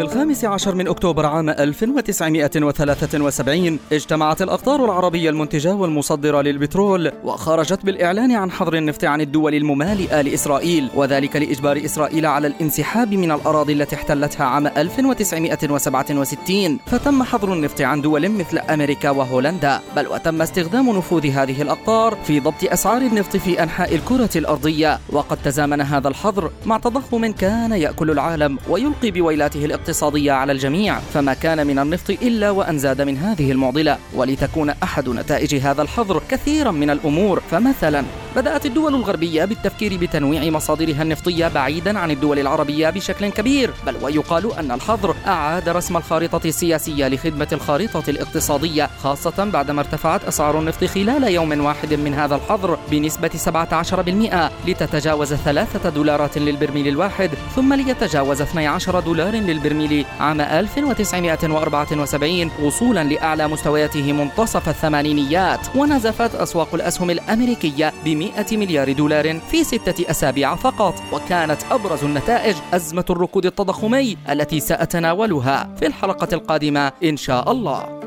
في الخامس عشر من أكتوبر عام 1973 اجتمعت الأقطار العربية المنتجة والمصدرة للبترول وخرجت بالإعلان عن حظر النفط عن الدول الممالئة لإسرائيل وذلك لإجبار إسرائيل على الانسحاب من الأراضي التي احتلتها عام 1967 فتم حظر النفط عن دول مثل أمريكا وهولندا. بل وتم استخدام نفوذ هذه الأقطار في ضبط أسعار النفط في أنحاء الكرة الأرضية. وقد تزامن هذا الحظر مع تضخم كان يأكل العالم ويلقي بويلاته الاقتصادية. الاقتصادية على الجميع فما كان من النفط إلا وأن زاد من هذه المعضلة ولتكون أحد نتائج هذا الحظر كثيرا من الأمور. فمثلا بدأت الدول الغربية بالتفكير بتنويع مصادرها النفطية بعيدا عن الدول العربية بشكل كبير بل ويقال أن الحظر أعاد رسم الخارطة السياسية لخدمة الخارطة الاقتصادية خاصة بعدما ارتفعت أسعار النفط خلال يوم واحد من هذا الحظر بنسبة 17% لتتجاوز 3 دولارات للبرميل الواحد ثم ليتجاوز 12 دولار للبرميل. عام 1974 وصولا لأعلى مستوياته منتصف الثمانينيات ونزفت أسواق الأسهم الأمريكية ب 100 مليار دولار في ستة أسابيع فقط وكانت أبرز النتائج أزمة الركود التضخمي التي سأتناولها في الحلقة القادمة إن شاء الله.